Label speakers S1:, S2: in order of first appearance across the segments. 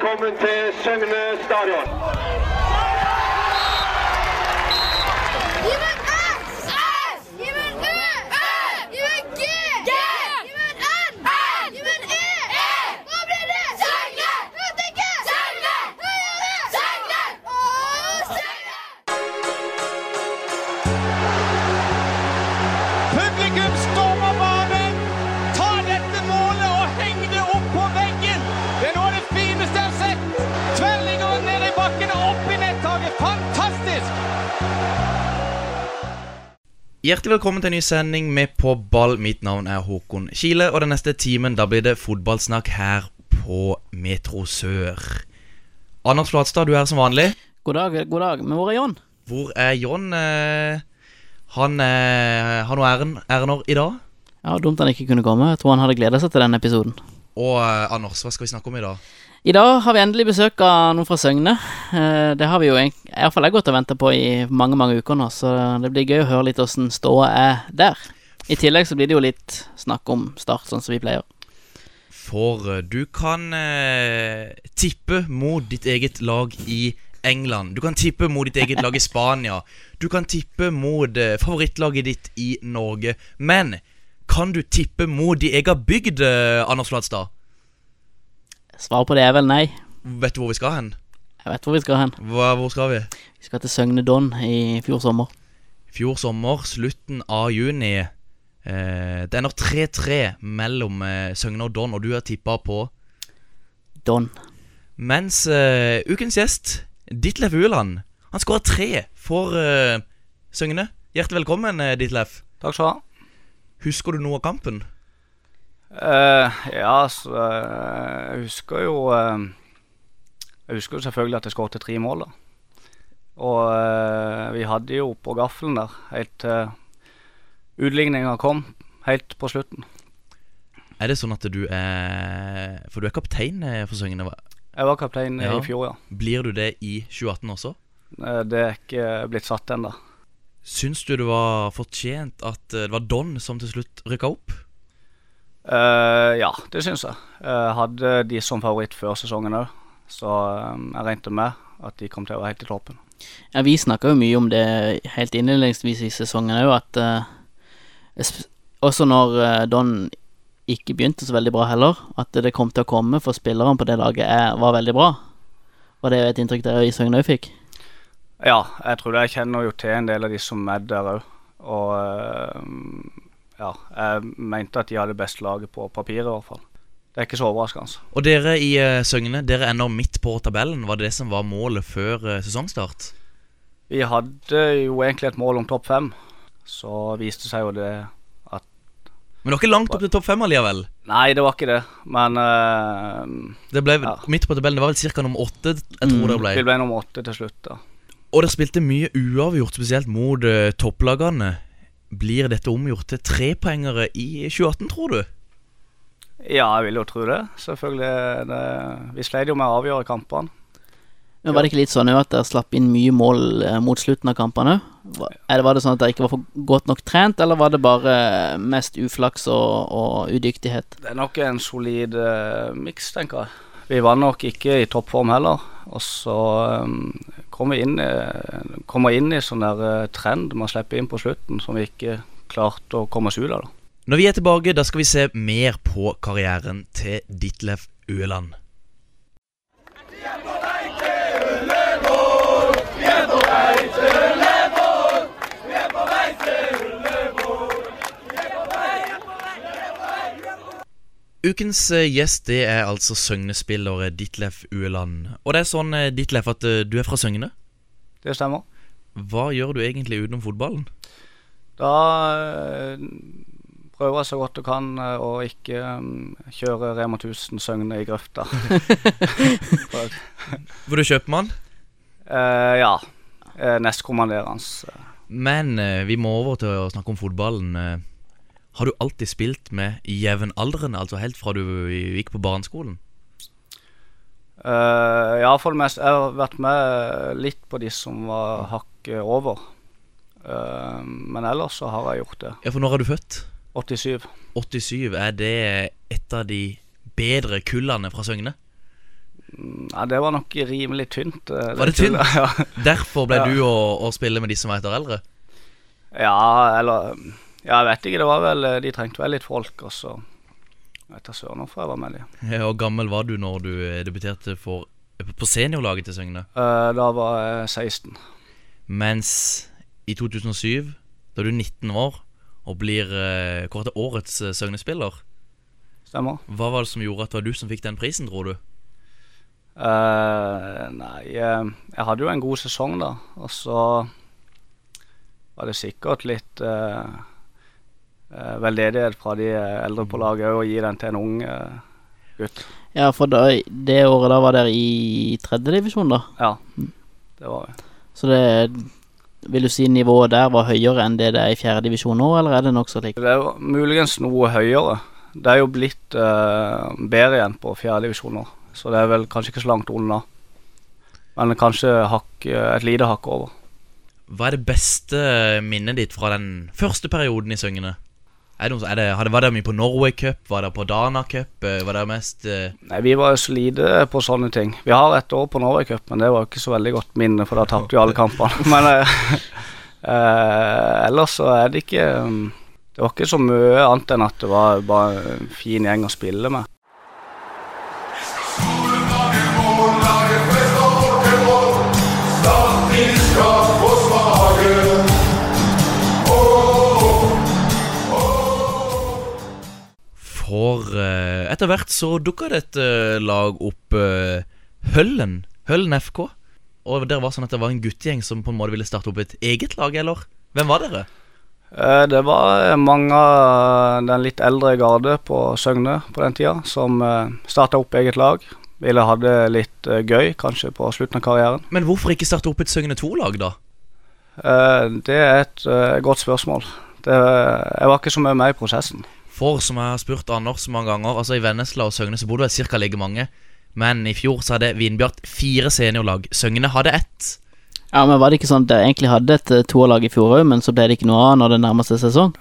S1: velkommen til Søgne stadion.
S2: Hjertelig velkommen til en ny sending med På ball. Mitt navn er Håkon Kile, og den neste timen da blir det fotballsnakk her på Metro Sør. Anders Flatstad, du er her som vanlig.
S3: God dag, god dag. Men hvor er John?
S2: Hvor er John? Eh, han eh, har noe æren, ærener i dag.
S3: Ja, Dumt han ikke kunne komme. Jeg tror han hadde gleda seg til denne episoden.
S2: Og eh, Anders, hva skal vi snakke om i dag?
S3: I dag har vi endelig besøk av noen fra Søgne. Eh, Det har vi jo iallfall jeg gått og venta på i mange mange uker nå, så det blir gøy å høre litt åssen ståa er der. I tillegg så blir det jo litt snakk om Start, sånn som vi pleier.
S2: For eh, du kan eh, tippe mot ditt eget lag i England. Du kan tippe mot ditt eget lag i Spania. Du kan tippe mot eh, favorittlaget ditt i Norge. Men kan du tippe mot din egen bygd, eh, Anders Flatstad?
S3: Svaret på det er vel nei.
S2: Vet du hvor vi skal hen?
S3: Jeg vet hvor vi skal hen.
S2: Hva, hvor skal vi?
S3: Vi skal til Søgne Don i fjor sommer.
S2: Fjor sommer, slutten av juni. Eh, det ender 3-3 mellom eh, Søgne og Don, og du har tippa på
S3: Don.
S2: Mens eh, ukens gjest, Ditlef Uland, han skåra tre for eh, Søgne. Hjertelig velkommen, uh, Ditlef.
S4: Takk skal du ha.
S2: Husker du noe av kampen?
S4: Eh, ja, så eh, jeg husker jo eh, Jeg husker jo selvfølgelig at jeg skåret tre mål. da. Og vi hadde jo på gaffelen der helt til utligninga kom, helt på slutten.
S2: Er det sånn at du er For du er kaptein for Søgne.
S4: Jeg var kaptein
S2: Ja.
S4: i fjor, ja.
S2: Blir du det i 2018 også?
S4: Det er ikke blitt satt ennå.
S2: Syns du det var fortjent at det var Don som til slutt rykka opp?
S4: Eh, ja, det syns jeg. Uh, hadde de som favoritt før sesongen òg, så eh, jeg regnet med at de kom til å være helt i toppen.
S3: Ja, vi snakka jo mye om det helt innledningsvis i sesongen òg, at uh, også når Don ikke begynte så veldig bra heller, at det kom til å komme, for spillerne på det laget er, var veldig bra. Var det et inntrykk dere i Søgne òg fikk?
S4: Ja, jeg tror det. Jeg kjenner jo til en del av de som er der òg. Og eh, ja, jeg mente at de hadde best laget på papiret, i hvert fall. Det er ikke så overraskende.
S2: Og dere i eh, Søgne, dere ender midt på tabellen. Var det det som var målet før eh, sesongstart?
S4: Vi hadde jo egentlig et mål om topp fem. Så viste seg jo det at
S2: Men det var ikke langt opp til topp fem allikevel.
S4: Nei, det var ikke det. Men uh,
S2: Det ble
S4: Ja.
S2: midt på tabellen. Det var vel ca. nummer åtte, jeg tror det ble.
S4: vi ble nummer åtte til slutt. da.
S2: Og dere spilte mye uavgjort, spesielt mot uh, topplagene. Blir dette omgjort til trepoengere i 2018, tror du?
S4: Ja, jeg vil jo tro det. Selvfølgelig. Det, vi sleit jo med å avgjøre kampene.
S3: Men Var det ikke litt sånn at dere slapp inn mye mål eh, mot slutten av kampene Eller Var, er det- var det sånn at dere ikke var for godt nok trent, eller var det bare mest uflaks og, og udyktighet?
S4: Det er nok en solid uh, miks, tenker jeg. Vi var nok ikke i toppform heller. Og så um, kom vi inn, uh, kommer inn i sånn der eh, trend man slipper inn på slutten, som vi ikke klarte å komme oss ut av. da.
S2: Når vi er tilbake, da skal vi se mer på karrieren til Ditlef Øland. Ukens eh, gjest det er altså Søgne-spiller Ditlef Ueland. Og det er sånn, eh, Ditlef, at eh, du er fra Søgne.
S4: Det stemmer.
S2: Hva gjør du egentlig utenom fotballen?
S4: Da prøver jeg så godt jeg kan å ikke um, kjøre Rema 1000 Søgne i grøfta.
S2: Hvor du kjøpmann?
S4: Uh, ja. Nestkommanderende.
S2: Men vi må over til å snakke om fotballen. Har du alltid spilt med jevnaldrende, altså helt fra du gikk på barneskolen?
S4: Uh, ja, for det meste. Jeg har vært med litt på de som var hakket over. Uh, men ellers så har jeg gjort det.
S2: Ja, for når er du født?
S4: 87.
S2: 87. Er det et av de bedre kullene fra Søgne?
S4: Nei, det var nok rimelig tynt. eh,
S2: Var det
S4: tynt? Ja.
S2: Derfor ble
S4: Ja.
S2: du å, å spille med de som var et år eldre?
S4: ja, eller Ja, jeg vet ikke. Det var vel eh, De trengte vel litt folk, og så vet jeg søren hvorfor jeg var med de.
S2: Hvor gammel var du når du eh, debuterte for, på seniorlaget til Søgne?
S4: Uh, da var jeg 16.
S2: Mens i 2007, da er du 19 år og blir uh, kåret til årets uh, Søgne-spiller,
S4: Stemmer.
S2: hva var det som gjorde at det var du som fikk den prisen, tror du?
S4: Uh, nei, uh, jeg hadde jo en god sesong da, og så var det sikkert litt eh, eh, veldedighet fra de eldre på laget å gi den til en ung eh, gutt.
S3: Ja, for da, det året da var dere i tredjedivisjon, da.
S4: Ja, det var vi.
S3: Så det Vil du si nivået der var høyere enn det det er i fjerdedivisjon nå, eller er det nokså likt?
S4: Det er muligens noe høyere. Det er jo blitt uh, bedre igjen på fjerdedivisjon nå, så det er vel kanskje ikke så langt unna. Men kanskje hakk, et lite hakk over.
S2: Hva er det beste minnet ditt fra den første perioden i Søgne? Er det, er det, det, var det mye på Norway Cup? Var det på Dana Cup? Eh, Var det mest uh...
S4: Nei, Vi var jo så lite på sånne ting. Vi har et år på Norway Cup, men det var ikke så veldig godt minne, for da tapte vi alle kampene. Men uh, ellers så er det ikke um, Det var ikke så mye annet enn at det var bare en fin gjeng å spille med.
S2: For eh, etter hvert så dukka det et eh, lag opp eh, Høllen. Høllen FK. Og det var sånn at det var en guttegjeng som på en måte ville starte opp et eget lag, eller? Hvem var dere?
S4: Det var mange av den litt eldre garde på Søgne på den tida som starta opp eget lag. Ville ha det litt gøy, kanskje på slutten av karrieren.
S2: Men hvorfor ikke starte opp et Søgne 2-lag, da?
S4: Det er et godt spørsmål. Det, jeg var ikke så mye med i prosessen.
S2: For som jeg har spurt Anders mange ganger, altså i Vennesla og Søgne så bor det vel ca. like mange. Men i fjor så hadde Vindbjart fire seniorlag. Søgne hadde ett.
S3: Ja, men Var det ikke sånn at dere egentlig hadde et toalag toerlag i fjor òg, men så ble det ikke noe av når det nærmer seg sesong?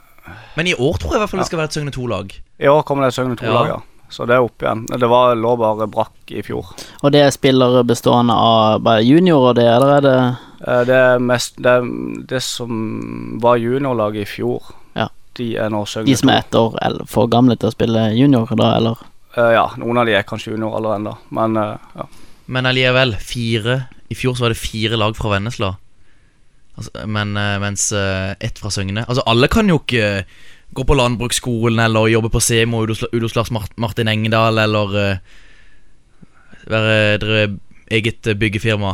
S2: Men i år tror jeg i hvert fall det skal være et Søgne 2-lag.
S4: I år kommer det et Søgne
S2: Ja.
S4: to-lag, ja. Så det er opp igjen. Det var, lå bare brakk i fjor.
S3: Og det er spillere bestående av bare juniorer, det, eller er det
S4: Eh, Det er mest Det, det som var juniorlaget i fjor,
S3: Ja.
S4: De er nå Søgne
S3: de som er ett år eller for gamle til å spille junior, da, eller?
S4: Uh, Ja, noen av de er kanskje juniorer ennå, men uh, ja.
S2: Men allikevel, fire I fjor så var det fire lag fra Vennesla. Altså, men, eh, mens ett fra Søgne Altså, alle kan jo ikke gå på landbruksskolen eller jobbe på Semo Udos Lars Martin Engedal eller være eget byggefirma.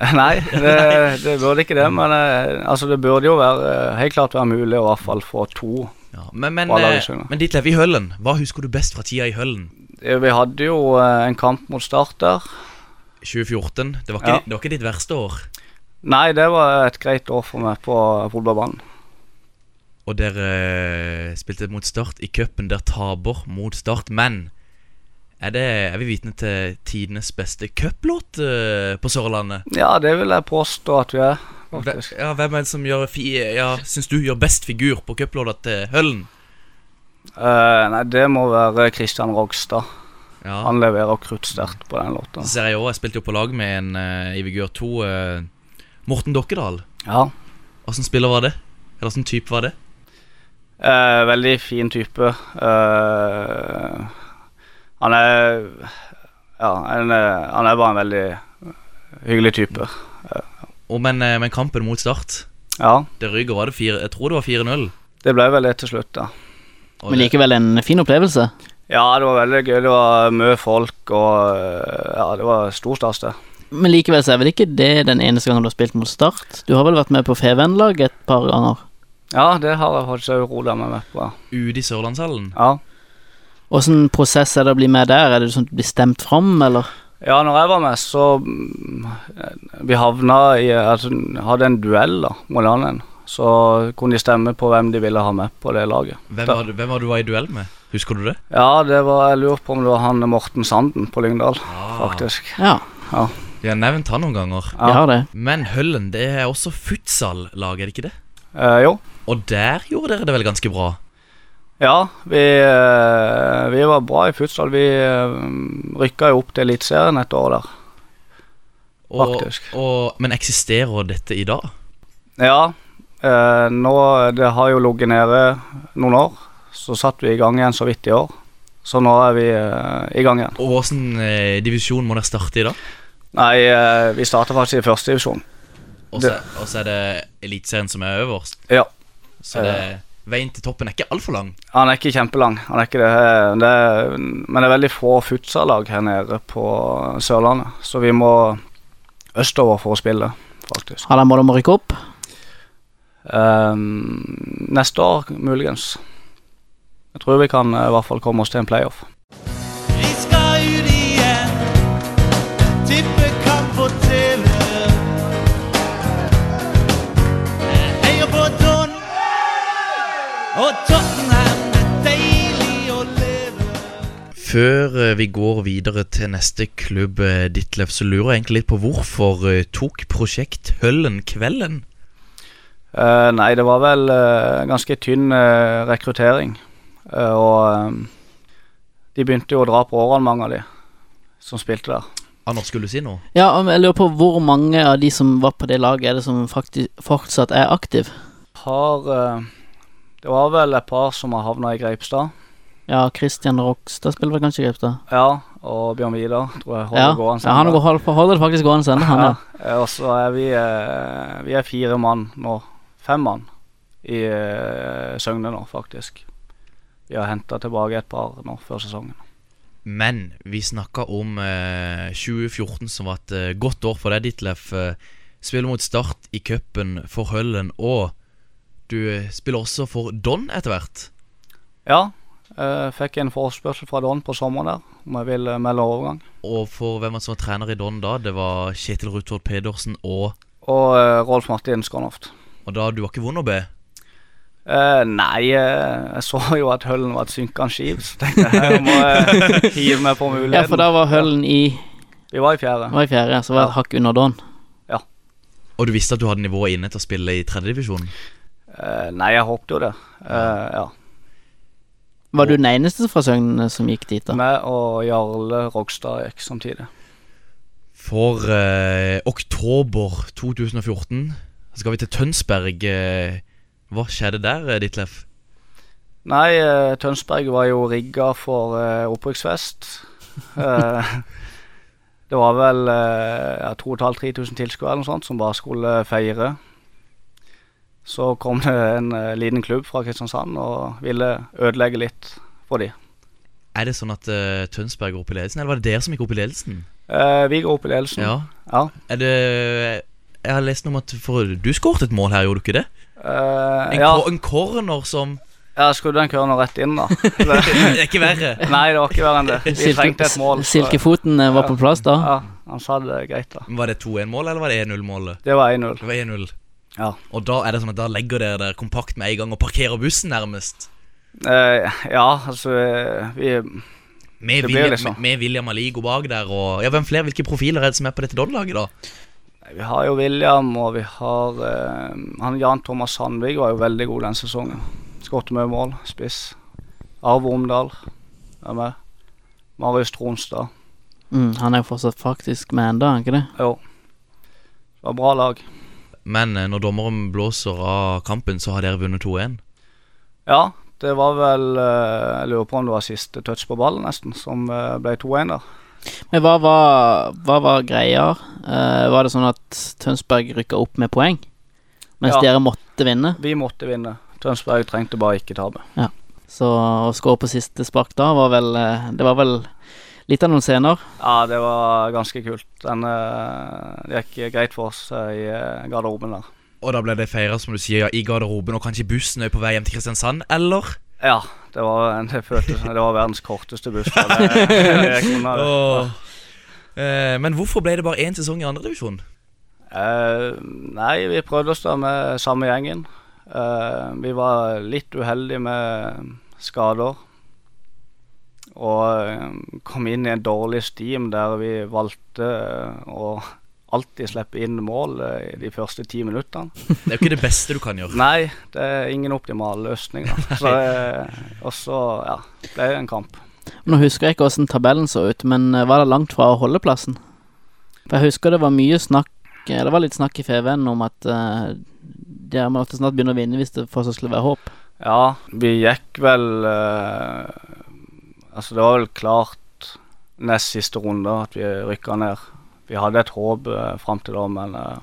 S4: Nei, det, det burde ikke det, men eh, altså det burde jo være eh, helt klart være mulig å i hvert fall få to.
S2: Ja, men, men, eh, men Ditlev, i Høllen, hva husker du best fra tida i Høllen?
S4: Vi hadde jo en kamp mot Start der.
S2: 2014. Det var ikke,
S4: Ja.
S2: det var ikke ditt verste år.
S4: Nei, det var et greit år for meg på fotballbanen.
S2: Og dere spilte mot Start i cupen. der taper mot Start, men er, det, er vi vitne til tidenes beste cuplåt eh, på Sørlandet?
S4: Ja, det vil jeg påstå at vi er, faktisk.
S2: Ja, hvem er det som gjør fi, Ja, syns du gjør best figur på cuplåta til Høllen?
S4: Uh, nei, det må være Christian Rogstad.
S2: Ja.
S4: Han leverer kruttsterkt på den låta.
S2: Ser jeg også, jeg spilte jo på lag med en uh, i Vigør 2, uh, Morten Dokkedal.
S4: Ja.
S2: Åssen spiller var det? Eller åssen type var det?
S4: Veldig fin type. Eh, han er Ja, han er, han er bare en veldig hyggelig type.
S2: Og men, eh, men kampen mot Start
S4: Ja,
S2: Det ryker, var det fire Jeg tror det var 4-0.
S4: det ble vel det til slutt, da.
S2: Og
S3: Men likevel en fin opplevelse.
S4: Ja, det var veldig gøy. Det var mye folk, og eh, ja, det var stor stas, det.
S3: Men likevel så er vel ikke det den eneste gangen du har spilt mot Start? Du har vel vært med på Feven-lag et par ganger?
S4: Ja, det har jeg faktisk òg med meg med på.
S2: Ute i Sørlandshallen.
S4: Ja.
S3: Åssen prosess er det å bli med der? Er det sånn at du blir stemt fram, eller?
S4: ja, når jeg var med, så mm, Vi havna i Altså, hadde en duell da, mot annen. Så kunne de stemme på hvem de ville ha med på det laget.
S2: Hvem var, du, hvem var du var i duell med? Husker du det?
S4: Ja, det var, jeg lurer på om det var han Morten Sanden på Lyngdal, faktisk.
S3: Ja,
S2: Vi har nevnt han noen ganger.
S3: vi har det.
S2: Men Høllen, det er også futsal-lag, er det ikke det?
S4: Eh, jo.
S2: Og der gjorde dere det vel ganske bra?
S4: Ja, vi, eh, vi var bra i futsal. Vi eh, rykka jo opp til Eliteserien et år der. Faktisk.
S2: og, men eksisterer dette i dag?
S4: Ja, eh, nå Det har jo ligget nede noen år. Så satt vi i gang igjen så vidt i år. Så nå er vi eh, i gang igjen.
S2: Og hvilken eh, divisjon må dere starte i da?
S4: Nei, eh, vi starter faktisk i første divisjon.
S2: Og så og så er det Eliteserien som er øverst.
S4: Ja.
S2: Så det, veien til toppen er ikke altfor lang.
S4: Han er ikke kjempelang, han er ikke det. det er, men det er veldig få futsalag her nede på Sørlandet. Så vi må østover for å spille, faktisk.
S3: Har dere mål om å rykke opp?
S4: Um, neste år, muligens. Jeg tror vi kan eh, i hvert fall komme oss til en playoff.
S5: Vi
S2: Før eh, vi går videre til neste klubb, eh, Ditlev, så lurer jeg egentlig litt på hvorfor eh, tok prosjekt Høllen kvelden?
S4: Uh, nei, det var vel uh, ganske tynn uh, rekruttering. Eh, og de begynte jo å dra på årene, mange av de som spilte der.
S2: Anders, skulle du si noe?
S3: Ja, jeg lurer på hvor mange av de som var på det laget, er det som faktisk fortsatt er aktiv?
S4: Har eh, Det var vel et par som har havna i Greipstad.
S3: Ja, Christian Rokstad spiller vel kanskje i Greipstad?
S4: Ja, og Bjørn Vidar tror jeg holder
S3: Ja,
S4: gående.
S3: ja han holder, holder det faktisk gående ennå, han
S4: Ja.
S3: ja.
S4: eh, Og så er vi eh, Vi er fire mann nå. Fem mann i eh, Søgne nå, faktisk. Vi har henta tilbake et par nå før sesongen.
S2: Men vi snakka om eh, 2014, som var et eh, godt år for deg, Ditlef. Eh, spiller mot Start i cupen for Høllen, og du eh, spiller også for Don etter hvert.
S4: Ja, fikk en forespørsel fra Don på sommeren der om jeg ville melde overgang.
S2: Og for hvem som var trener i Don da? Det var Kjetil Ruthvold Pedersen og
S4: Og uh, Rolf Martin Skånhoft.
S2: Og da, du var ikke vond å be?
S4: Uh, nei, uh, jeg så jo at Høllen var et synkende skip, så tenkte jeg jeg må jeg hive meg på muligheten.
S3: ja, for da var Høllen i
S4: Vi var i fjerde.
S3: var i fjerde, så var det et hakk under Don.
S2: Og du visste at du hadde nivået inne til å spille i tredjedivisjonen?
S4: Uh, nei, jeg håpte jo det. Eh, ja.
S3: Var du den eneste fra Søgne som gikk dit, da?
S4: Meg og Jarle Rogstad gikk samtidig.
S2: For eh, oktober 2014 så skal vi til Tønsberg. Eh, hva skjedde der, Ditlef? Ditlev?
S4: Nei, eh, Tønsberg var jo rigga for eh, opprykksfest. Eh, det var vel eh, 2500-3000 tilskuere eller noe sånt som bare skulle feire. Så kom det en eh, liten klubb fra Kristiansand og ville ødelegge litt for de.
S2: Er det sånn at uh, Tønsberg går opp i ledelsen, eller var det dere som gikk opp i ledelsen?
S4: Uh, vi går opp i ledelsen.
S2: Ja.
S4: Ja.
S2: Er det Jeg har lest noe om at for, du skåret et mål her, gjorde du ikke det?
S4: Uh,
S2: En,
S4: ja.
S2: en corner som ja,
S4: Jeg skrudde den køren rett inn, da.
S2: Det er ikke verre.
S4: Nei, det var ikke verre enn det. Vi trengte et mål. så-
S3: Silkefoten var på plass da?
S4: Ja, han sa det greit, da.
S2: Var det 2-1-mål, eller var det 1-0-målet?
S4: Det var 1-0.
S2: Det var 1-0.
S4: Ja.
S2: Og da er det sånn at da legger dere der kompakt med en gang og parkerer bussen, nærmest.
S4: Eh, ja, altså eh, Vi
S2: Med,
S4: Det blir
S2: William,
S4: liksom.
S2: med, William Aligo bak der og Ja, hvem flere? Hvilke profiler er det som er på dette Dodd-laget, da?
S4: Vi har jo William, og vi har eh, Han Jan Thomas Sandvik var jo veldig god den sesongen. Skåret mye mål, spiss. Arve Omdal er med. Marius Tronstad.
S3: Mm, han er jo fortsatt faktisk med enda, er han ikke det?
S4: Jo. Det var bra lag.
S2: Men eh, når dommeren blåser av kampen, så har dere vunnet 2-1.
S4: Ja, det var vel eh, Jeg lurer på om det var siste touch på ballen, nesten, som eh, ble 2-1 der.
S3: Men hva var, hva var greia? Uh, var det sånn at Tønsberg rykka opp med poeng? Mens
S4: Ja.
S3: dere måtte vinne?
S4: Vi måtte vinne. Tønsberg trengte bare ikke tape.
S3: Så å skåre på siste spark da var vel Det var vel litt av noen scener.
S4: Ja, det var ganske kult. Den eh, det gikk greit for oss eh, i eh, garderoben der.
S2: Og da ble det feira, som du sier, i garderoben og kanskje bussen er på vei hjem til Kristiansand, eller?
S4: Ja, det var, det føltes Det var verdens korteste buss. Det, det kunne
S2: Eh, men hvorfor ble det bare én sesong i andredivisjon?
S4: Eh, nei, vi prøvde oss da med samme gjengen. Eh, vi var litt uheldige med skader. Og eh, kom inn i en dårlig steam der vi valgte eh, å alltid slippe inn mål eh, i de første ti minuttene.
S2: Det er jo ikke det beste du kan gjøre.
S4: Nei, det er ingen optimal løsning. Eh, og så ja, ble det en kamp.
S3: Nå husker jeg ikke åssen tabellen så ut, men var det langt fra holdeplassen? For jeg husker det var mye snakk Det var litt snakk i FVN om at uh, de måtte snart begynne å vinne hvis det fortsatt skulle være håp.
S4: Ja, vi gikk vel eh, Altså, det var vel klart nest siste runde at vi rykka ned. Vi hadde et håp eh, fram til da, men eh,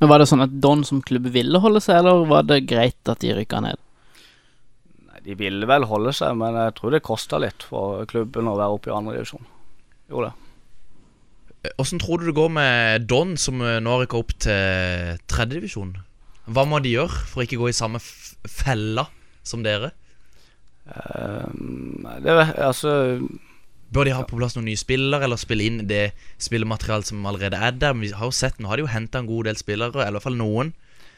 S3: Men var det sånn at Don som klubb ville holde seg, eller var det greit at de rykka ned?
S4: nei, de ville vel holde seg, men jeg tror det kosta litt for klubben å være oppe i andre divisjon. Gjorde det.
S2: Åssen tror du det går med Don, som eh, nå har rykka opp til tredjedivisjon? Hva må de gjøre for å ikke gå i samme fella som dere?
S4: Eh, nei, det er altså
S2: Bør de ha på plass noen nye spillere, eller spille inn det spillematerialet som allerede er der? Men vi har jo sett, Nå har de jo henta en god del spillere, eller i hvert fall noen.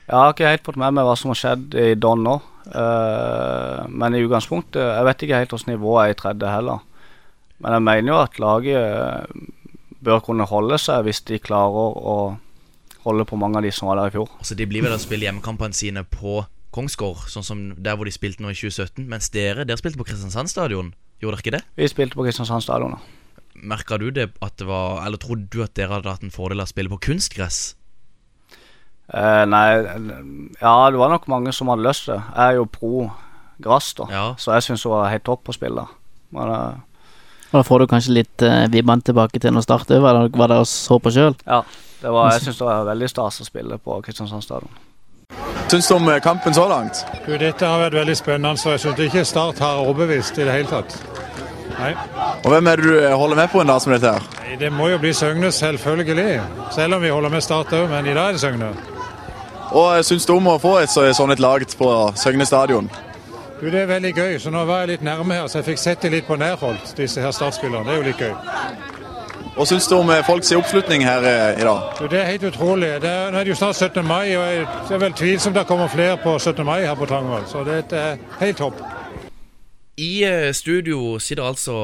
S4: Jeg har ikke helt fått med meg hva som har skjedd i Don nå. Uh, men i utgangspunktet Jeg vet ikke helt hvordan nivået er i tredje heller. Men jeg mener jo at laget eh, bør kunne holde seg hvis de klarer å holde på mange av de som var der i fjor.
S2: Altså De blir vel å spille hjemmekampene sine på Kongsgård, sånn som der hvor de spilte nå i 2017. Mens dere dere spilte på Kristiansand stadion. Gjorde dere ikke det?
S4: Vi spilte på Kristiansand stadion. da.
S2: Merka du det at det var Eller trodde du at dere hadde hatt en fordel av å spille på kunstgress?
S4: Eh, nei, ja, det var nok mange som hadde lyst til det. Jeg er jo pro gress, da.
S2: Ja.
S4: Så jeg syns det var helt topp å spille. Men eh,
S3: Og da får du kanskje litt uh, vibbene tilbake til når Start var det og så på sjøl.
S4: ja, det var, jeg syns det var veldig stas å spille på Kristiansand stadion.
S6: Syns du om eh, kampen så langt?
S7: Du, dette har vært veldig spennende, så jeg syns ikke Start har overbevist i det hele tatt. Nei,
S6: Og Hvem er det du eh, holder med på en dag som dette? her?
S7: Nei, det må jo bli Søgne, selvfølgelig. Selv om vi holder med Start òg, men i dag er det Søgne.
S6: Og eh, Syns du om å få et sånt et lag på Søgne stadion?
S7: Du, Det er veldig gøy, så nå var jeg litt nærme her, så jeg fikk sett det litt på nærholdt, disse her startspillerne. Det er jo litt gøy.
S6: Og syns du om eh, folks oppslutning her eh, i dag?
S7: Det er helt utrolig. Det er, nå er det jo snart 17. mai, og jeg, det er vel tvilsomt det kommer flere på 17. mai her på Tangvoll. Så det er helt topp.
S2: I eh, studio sitter altså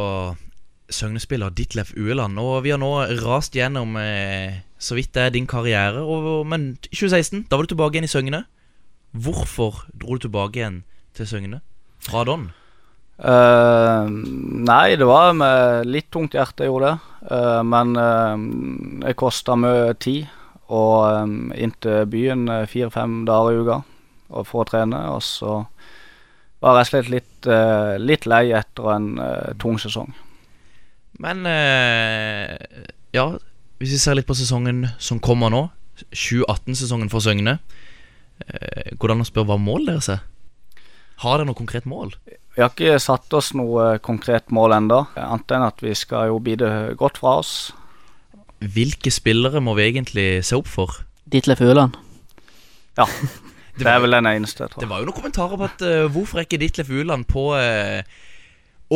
S2: Søgne-spiller Ditlef Ueland, og vi har nå rast gjennom eh, så vidt det er din karriere. Og, men 2016, da var du tilbake igjen i Søgne. Hvorfor dro du tilbake igjen til Søgne fra Don?
S4: Eh, nei, det var med litt tungt hjerte jeg gjorde det. Uh, men uh, det kosta mye tid. Og um, inn til byen fire-fem dager i uka for å trene. Og så var jeg slett litt, litt lei etter en tung sesong.
S2: Men ja, hvis vi ser litt på sesongen som kommer nå, 2018-sesongen for Søgne, går det an å spørre hva målet deres er? Har dere noe konkret mål?
S4: Vi har ikke satt oss noe konkret mål ennå, annet enn at vi skal jo bite godt fra oss.
S2: Hvilke spillere må vi egentlig se opp for?
S3: Ditlef Ueland.
S4: Ja, det er vel den eneste, tror
S2: Det var jo noen kommentarer på at uh, hvorfor er ikke Ditlef Ueland på uh,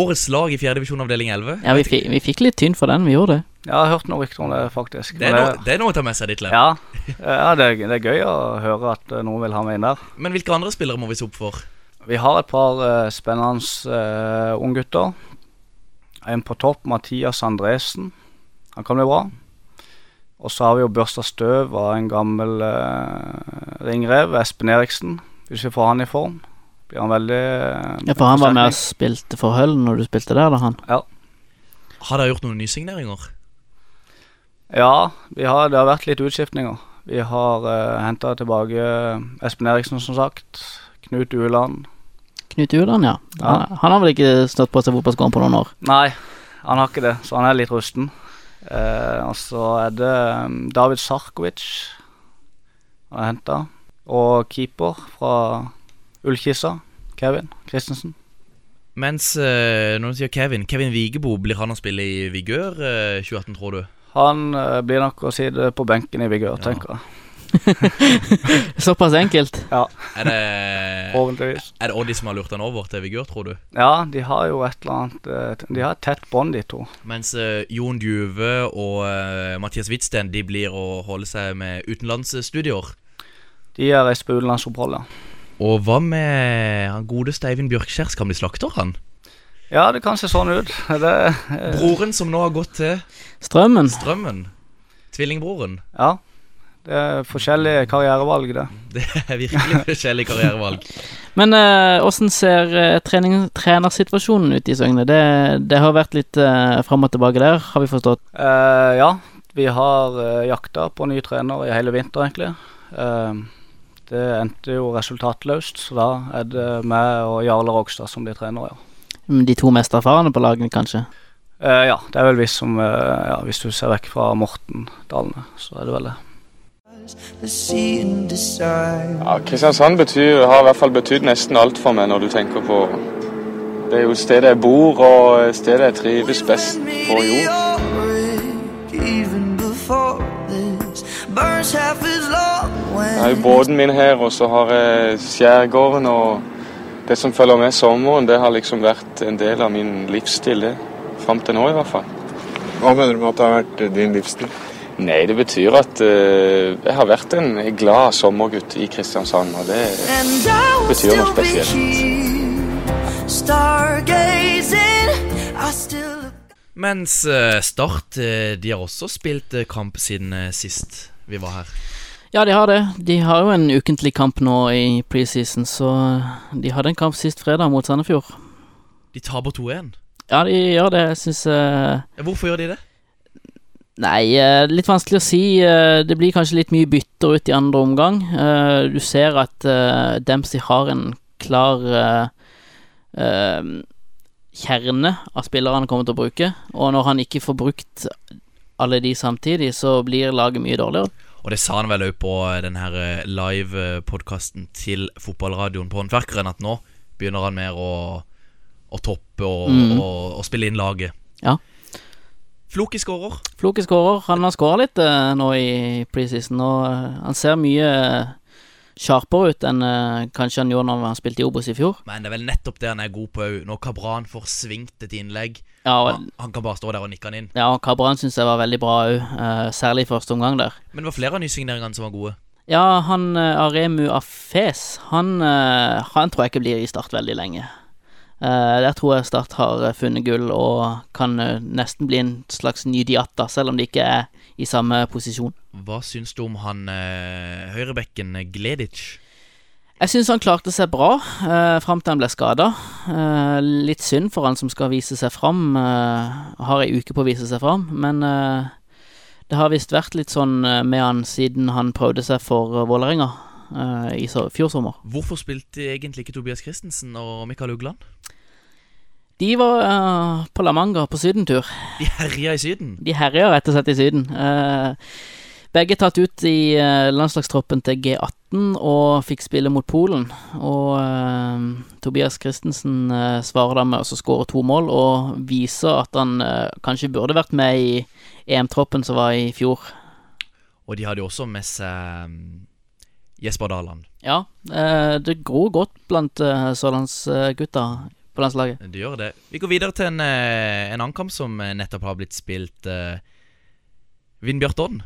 S2: årets lag i 4. divisjon avdeling 11?
S3: Ja, vi fikk, vi fikk litt tynn for den, vi gjorde det.
S4: Ja, Jeg har hørt noe rykter om det, faktisk.
S2: Det er, noe, det er noe å ta med seg, Ditlef.
S4: Ja, ja det, er, det er gøy å høre at eh, noen vil ha meg inn der.
S2: Men hvilke andre spillere må vi se opp for?
S4: Vi har et par uh, spennende uh, unggutter. En på topp, Mathias Andresen. Han kan bli bra. Og så har vi jo børsta støv av en gammel uh, ringrev, Espen Eriksen. Hvis vi får han i form, blir han veldig uh,
S3: Ja, for han var med og spilte for Høll når du spilte der, da, han. Ja.
S2: Har dere gjort noen nysigneringer?
S4: Ja, vi har, det har vært litt utskiftninger. Vi har uh, henta tilbake Espen Eriksen, som sagt. Knut Ueland.
S3: Knut Ueland, ja.
S4: Ja.
S3: Han, han har vel ikke stått på seg fotballskoene på noen år.
S4: Nei, han har ikke det, så han er litt rusten. Eh, og så er det um, David Sarkovic han er henta. Og keeper fra Ullkissa, Kevin Christensen.
S2: Mens eh, når du sier Kevin Kevin Vigebo, blir han å spille i Vigør eh, 2018, tror du?
S4: Han eh, blir nok å sitte på benken i Vigør,
S2: Ja.
S4: tenker jeg.
S3: Såpass enkelt.
S4: Ja,
S2: Er det, er det Oddi som har lurt han over til Vigør, tror du?
S4: Ja, de har jo et eller annet eh, De har et tett bånd, de to.
S2: Mens uh, Jon Djuve og uh, Mathias Hvitsten De blir å holde seg med utenlandsstudier.
S4: De har reist på utenlandsopphold, ja.
S2: Og hva med han godeste Eivind Bjørkskjær? Skal han bli slakter, han?
S4: Ja, det kan se sånn ut. Det, uh...
S2: Broren som nå har gått til
S3: Strømmen.
S2: Strømmen. Tvillingbroren.
S4: ja, Det er forskjellige karrierevalg, det.
S2: Det er virkelig forskjellige karrierevalg.
S3: Men eh, hvordan ser eh, trening, trenersituasjonen ut i Søgne? Det, det har vært litt eh, fram og tilbake der, har vi forstått.
S4: Eh, ja, vi har uh, jakta på ny trener i hele vinter, egentlig. Eh, det endte jo resultatløst, så da er det meg og Jarle Rogstad som blir trener, ja.
S3: De to mest erfarne på lagene, kanskje?
S4: Eh, ja, det er vel vi som eh, ja, Hvis du ser vekk fra Morten Dalene, så er det vel det.
S8: Ja, Kristiansand betyr, har i hvert fall betydd nesten alt for meg når du tenker på Det er jo stedet jeg bor og stedet jeg trives best på jord. Jeg har jo båten min her, og så har jeg skjærgården og det som følger med sommeren, det har liksom vært en del av min livsstil, det. Fram til nå, i hvert fall.
S9: Hva mener du med at det har vært din livsstil?
S8: Nei, det betyr at uh, jeg har vært en glad sommergutt i Kristiansand, og det betyr noe spesielt.
S2: Mens eh, Start eh, de har også spilt kamp siden sist vi var her.
S3: Ja, de har det. De har jo en ukentlig kamp nå i preseason, så de hadde en kamp sist fredag mot Sandefjord.
S2: De taper 2-1.
S3: Ja, de gjør det. Jeg syns
S2: Ja, Hvorfor gjør de det?
S3: Nei, eh, litt vanskelig å si. Eh, Det blir kanskje litt mye bytter ut i andre omgang. Eh, Du ser at Dempsey har en klar kjerne av spillere han kommer til å bruke. Og når han ikke får brukt alle de samtidig, så blir laget mye dårligere.
S2: Og det sa han vel òg på denne den her live-podkasten til fotballradioen på Håndverkeren, at nå begynner han mer å, å toppe og,
S3: Mm.
S2: og, og spille inn laget.
S3: Ja.
S2: Floki skårer.
S3: Floki skårer. Han har skåra litt uh, nå i preseason, og uh, han ser mye eh, sharpere ut enn kanskje han gjorde når han spilte i Obos i fjor.
S2: Men det er vel nettopp det han er god på òg. Når Kabran får svingt et innlegg,
S3: Ja, og,
S2: han, han kan bare stå der og nikke han inn.
S3: ja, og Kabran syns jeg var veldig bra òg, særlig i første omgang der.
S2: Men det var flere av nysigneringene som var gode.
S3: Ja, han Aremu Afes, han, han tror jeg ikke blir i Start veldig lenge. Eh, der tror jeg Start har eh, funnet gull og kan eh, nesten bli en slags ny Diatta, selv om de ikke er i samme posisjon.
S2: Hva syns du om han eh, høyrebekken Gledic?
S3: Jeg syns han klarte seg bra eh, fram til han ble skada. Eh, litt synd for han som skal vise seg fram. Eh, har ei uke på å vise seg fram, men eh, det har visst vært litt sånn med han siden han prøvde seg for Vålerenga eh, i så, fjor sommer.
S2: Hvorfor spilte egentlig ikke Tobias Christensen og Mikael Ugland?
S3: De var uh, på La Manga på sydentur.
S2: De herja i Syden.
S3: De herja rett og slett i Syden. Uh, begge tatt ut i landslagstroppen til G18 og fikk spille mot Polen. Og uh, Tobias Christensen uh, svarer da med å skåre to mål og viser at han uh, kanskje burde vært med i EM-troppen som var i fjor.
S2: Og de hadde jo også med seg mm, Jesper Daland.
S3: Ja, eh, det gror godt blant uh, sørlandsgutta på landslaget.
S2: Det gjør det. Vi går videre til en, eh, en annen kamp som eh, nettopp har blitt spilt. Uh, Vindbjart Odden.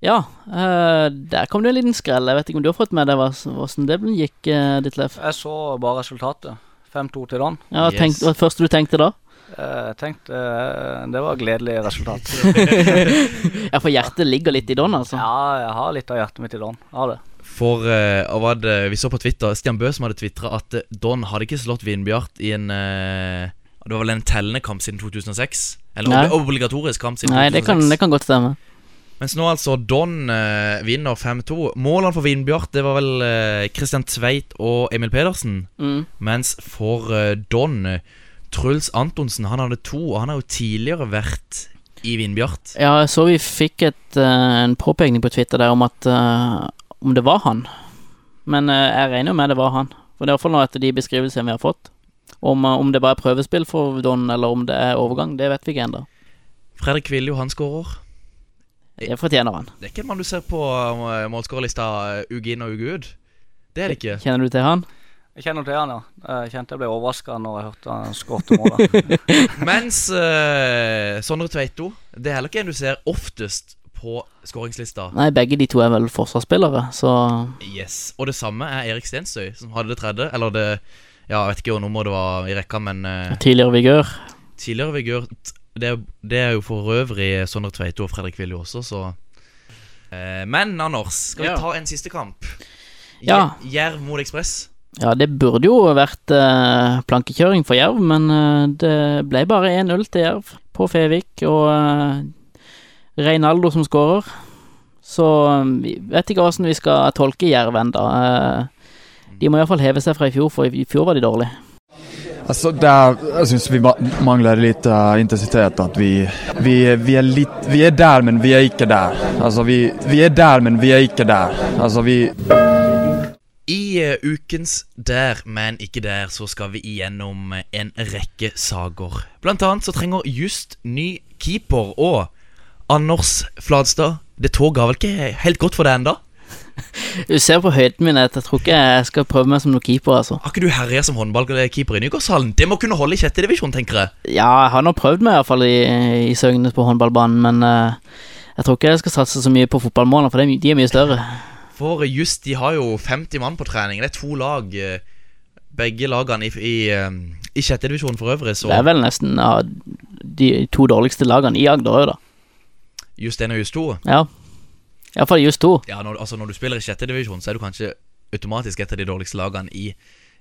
S3: Ja, eh, der kom det en liten skrell. Jeg vet ikke om du har fått med deg hvordan det gikk, uh, Ditlev?
S4: Jeg så bare resultatet. 5-2 til Don.
S3: Ja, hva tenk- hva var det første du tenkte da?
S4: Eh, Jeg tenkte eh, det var et gledelig resultat.
S3: Ja, for hjertet ligger litt i Don, altså.
S4: Ja, jeg har litt av hjertet mitt i Don. Har det.
S2: For hva det vi så på Twitter Stian Bø som hadde tvitra at eh, Don hadde ikke slått Vindbjart i en uh, Det var vel en tellende kamp siden 2006? Eller
S3: Nei.
S2: obligatorisk kamp siden
S3: Nei, det
S2: 2006.
S3: kan, det kan godt stemme.
S2: Mens nå altså Don uh, vinner 5-2. Målene for Vindbjart Det var vel Christian Tveit og Emil Pedersen.
S3: Mm.
S2: Mens for Don Truls Antonsen han hadde to, og han har jo tidligere vært i Vindbjart.
S3: Ja, jeg så vi fikk et, en påpekning på Twitter der om at om det var han. Men eh, jeg regner jo med det var han. For det er iallfall nå etter de beskrivelsene vi har fått. Om, eh, om det bare er prøvespill for Don, eller om det er overgang, det vet vi ikke ennå.
S2: Fredrik Viljo, han skårer.
S3: Det fortjener han.
S2: Det er ikke en mann du ser på uh, målskårerlista uke inn og uke ut. Det er det ikke.
S3: Kjenner du til han?
S4: Jeg kjenner til han, ja. Jeg kjente jeg ble overraska når jeg hørte han skåret målet.
S2: Mens uh, Sondre Tveito Det er heller ikke en du ser oftest på skåringslista.
S3: Nei, begge de to er vel forsvarsspillere, så
S2: Yes. Og det samme er Erik Stensøy, som hadde det tredje. Eller det Ja, jeg vet ikke hvor nummer det var i rekka, men uh,
S3: tidligere vigør.
S2: tidligere vigør det, det er jo for øvrig Sondre Tveito og Fredrik Willy også, så uh, Men Anders, skal vi
S3: Ja.
S2: ta en siste kamp?
S3: Ja.
S2: Jerv mot Ekspress.
S3: Ja, det burde jo vært uh, plankekjøring for Jerv, men det ble bare 1-0 til Jerv på Fevik, og Reinaldo som skårer. Så eh, vi vet ikke hvordan vi skal tolke Jerv ennå. Eh, de må iallfall heve seg fra i fjor, for i fjor var de dårlige.
S6: Altså, det er, jeg syns vi mangler litt uh, intensitet. At vi, vi, vi er litt Vi er der, men vi er ikke der. Altså, vi, vi er der, men vi er ikke der. Altså, vi
S2: I eh, ukens Der, men ikke der, så skal vi igjennom en rekke saker. Blant annet så trenger Just ny keeper, og Anders Fladstad, det toget har vel ikke helt godt for deg ennå?
S3: Du ser på høyden min at jeg tror ikke jeg skal prøve meg som noen keeper, altså.
S2: Har ikke du herja som håndballkeeper i Nygårdshallen? Det må kunne holde i sjette divisjon, tenker jeg.
S3: Ja, jeg har nå prøvd meg i hvert fall i, i Søgne på håndballbanen, men uh, jeg tror ikke jeg skal satse så mye på fotballmålene, for de, de er mye større.
S2: For Just de har jo 50 mann på trening. Det er to lag. eh, Begge lagene i, i, eh, i sjette divisjon for øvrig, så
S3: Det er vel nesten ja, de to dårligste lagene i Agder òg, da.
S2: Just 1 og Just 2.
S3: Ja. Iallfall just 2.
S2: Ja, når, altså når du spiller i sjette divisjon, så er du kanskje automatisk et av de dårligste lagene i,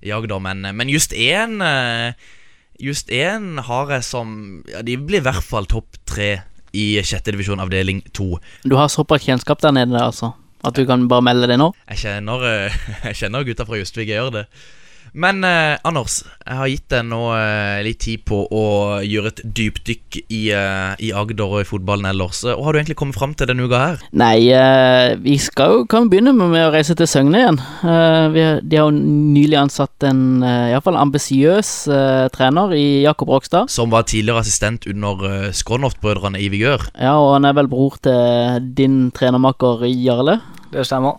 S2: i Agder, men, men just 1 Just 1 har jeg som Ja, de blir i hvert fall topp tre i sjette divisjon avdeling to.
S3: Du har såpass kjennskap der nede, altså. At du kan bare melde det nå.
S2: Jeg kjenner, eh, jeg kjenner gutta fra Justvik gjør det. Men eh, Anders, jeg har gitt deg nå eh, litt tid på å gjøre et dypdykk i, eh, i Agder og i fotballen ellers. Og har du egentlig kommet fram til denne uka her?
S3: Nei, eh, vi skal jo kan begynne med, med å reise til Søgne igjen. Eh, vi, de har jo nylig ansatt en uh, iallfall ambisiøs eh, trener i Jakob Rokstad.
S2: Som var tidligere assistent under Skrånoft-brødrene i Vigør.
S3: Ja, og han er vel bror til din trenermakker Jarle.
S4: Det stemmer.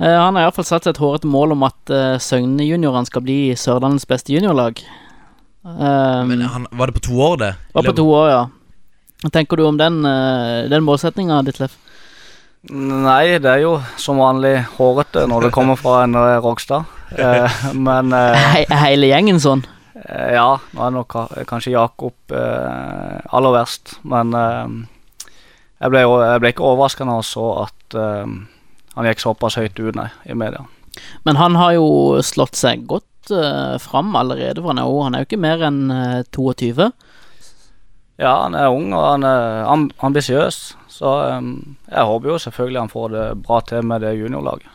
S3: Eh, han har iallfall satt seg et hårete mål om at uh, Søgne-juniorene skal bli Sørlandets beste juniorlag. Um,
S2: Men han, var det på to år, det?
S3: var på to år, ja. Hva tenker du om den, uh, den målsettinga, Ditlev?
S4: Nei, det er jo som vanlig hårete når det kommer fra en eh, Rogstad. Eh, men eh,
S3: He hele gjengen sånn?
S4: eh, ja, nå er nok kanskje Jakob eh, aller verst. Men eh, jeg, ble, jeg ble ikke overraska når jeg så at eh, han gikk såpass høyt ut, nei, i media.
S3: Men han har jo slått seg godt uh, fram allerede, for han er han er jo ikke mer enn uh, 22.
S4: Ja, han er ung og han er amb ambisiøs. Så um, jeg håper jo selvfølgelig han får det bra til med det juniorlaget.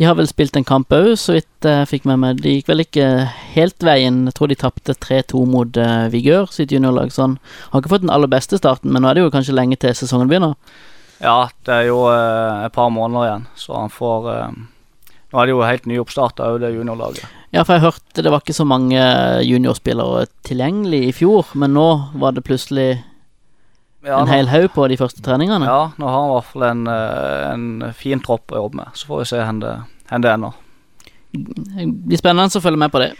S3: De har vel spilt en kamp òg, så vidt jeg fikk med meg. De gikk vel ikke helt veien. Jeg tror de tapte 3-2 mot uh, Vigør sitt juniorlag, så han har ikke fått den aller beste starten, men nå er det jo kanskje lenge til sesongen begynner.
S4: Ja, det er jo eh, et par måneder igjen, så han får eh, Nå er det jo helt nyoppstarta òg, det juniorlaget.
S3: Ja, for jeg hørte det var ikke så mange juniorspillere tilgjengelig i fjor, men nå var det plutselig
S4: Ja,
S3: en hel haug på de første treningene.
S4: Ja, nå har han i hvert fall en, eh, en fin tropp å jobbe med. Så får vi se hvor det, det ender.
S3: Det blir spennende å følge med på det.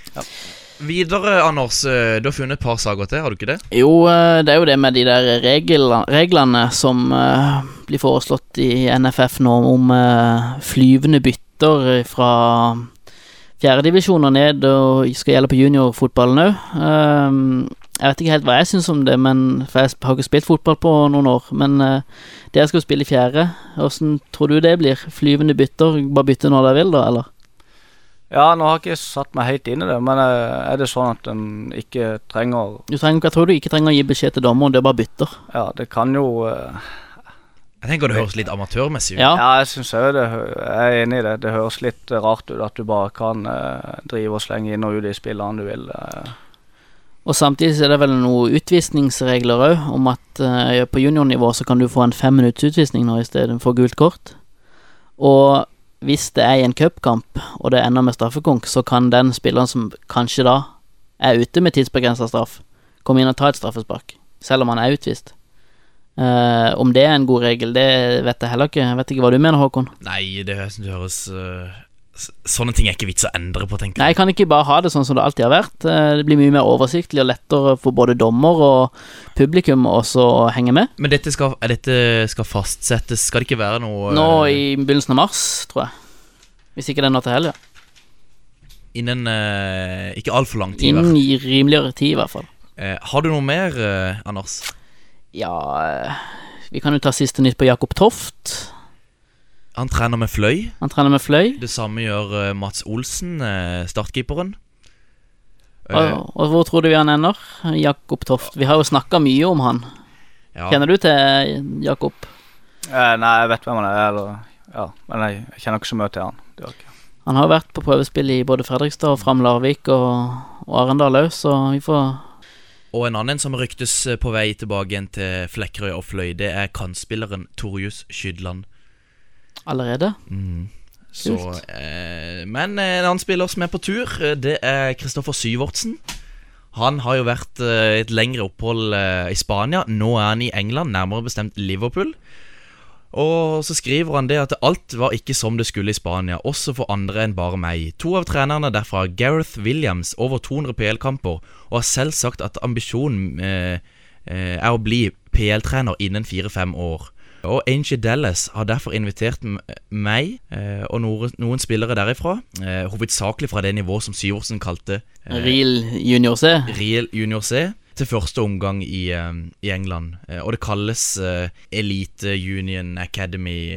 S2: Videre, Anders. eh, Du har funnet et par saker til, har du ikke det?
S3: Jo, eh, det er jo det med de der reglene, som eh, blir foreslått i NFF nå, om flyvende bytter fra fjerdedivisjon og ned, og skal gjelde på juniorfotballen òg. jeg vet ikke helt hva jeg syns om det, men for jeg har ikke spilt fotball på noen år. Men det dere skal spille i fjerde. Åssen tror du det blir? Flyvende bytter? Bare bytte når dere vil, da, eller?
S4: Ja, nå har jeg ikke satt meg helt inn i det, men eh, er det sånn at en ikke trenger
S3: Du trenger, jeg tror du ikke trenger å gi beskjed til dommer, det er bare bytter.
S4: Ja, det kan jo eh,
S2: Jeg tenker det høres litt amatørmessig ut.
S3: Ja.
S4: Ja, jeg syns òg det. Jeg er enig i det. Det høres litt rart ut at du bare kan eh, drive og slenge inn og ut de spillerne du vil. eh.
S3: Og samtidig er det vel noen utvisningsregler òg, om at eh, på juniornivå så kan du få en fem minutts utvisning nå istedenfor gult kort. Og hvis det er i en cupkamp, og det ender med straffekonk, så kan den spilleren som kanskje da er ute med tidsbegrensa straff, komme inn og ta et straffespark, selv om han er utvist. Uh, om det er en god regel, det vet jeg heller ikke. Jeg vet ikke hva du mener, Håkon.
S2: Nei, det, høres- s- Sånne ting er ikke vits å endre på, tenker
S3: Nei,
S2: jeg.
S3: jeg kan ikke bare ha det sånn som det alltid har vært. Eh, Det blir mye mer oversiktlig og lettere for både dommer og publikum å henge med.
S2: Men dette skal, dette skal fastsettes Skal det ikke være noe
S3: Nå
S2: eh,
S3: i begynnelsen av mars, tror jeg. Hvis ikke det er nå til helga.
S2: Innen eh, ikke altfor lang tid.
S3: Innen i rimeligere tid, i hvert fall.
S2: Eh, har du noe mer, eh, Anders?
S3: Ja eh, Vi kan jo ta siste nytt på Jakob Toft.
S2: Han trener med Fløy.
S3: Han trener med Fløy.
S2: Det samme gjør eh, Mats Olsen, eh, startkeeperen. Eh,
S3: Og, og hvor tror du vi han ender? Jakob Toft. Vi har jo snakka mye om han.
S2: ja.
S3: Kjenner du til Jakob?
S4: Eh, nei, jeg vet hvem han er, eller Ja, men jeg, jeg kjenner ikke så mye til han. Det ikke.
S3: Han har vært på prøvespill i både Fredrikstad og Fram Larvik og, og Arendal òg, så vi får
S2: Og en annen som ryktes på vei tilbake igjen til Flekkerøy og Fløy, det er kantspilleren Torjus Skydland.
S3: Allerede.
S2: Mm. Så, eh, men en annen spiller som er på tur, eh, det er Kristoffer Syvertsen. Han har jo vært eh, et lengre opphold eh, i Spania. Nå er han i England, nærmere bestemt Liverpool. Og så skriver han det at alt var ikke som det skulle i Spania, også for andre enn bare meg. To av trenerne derfra, Gareth Williams, over 200 PL-kamper, og har selv sagt at ambisjonen eh, eh, er å bli PL-trener innen fire-fem år. Og Angie Dallas har derfor invitert meg eh, og noen, noen spillere derifra, eh, hovedsakelig fra det nivået som Syversen kalte eh,
S3: Real Junior C.
S2: Real Junior C til første omgang i, i England. Og det kalles Elite Union Academy,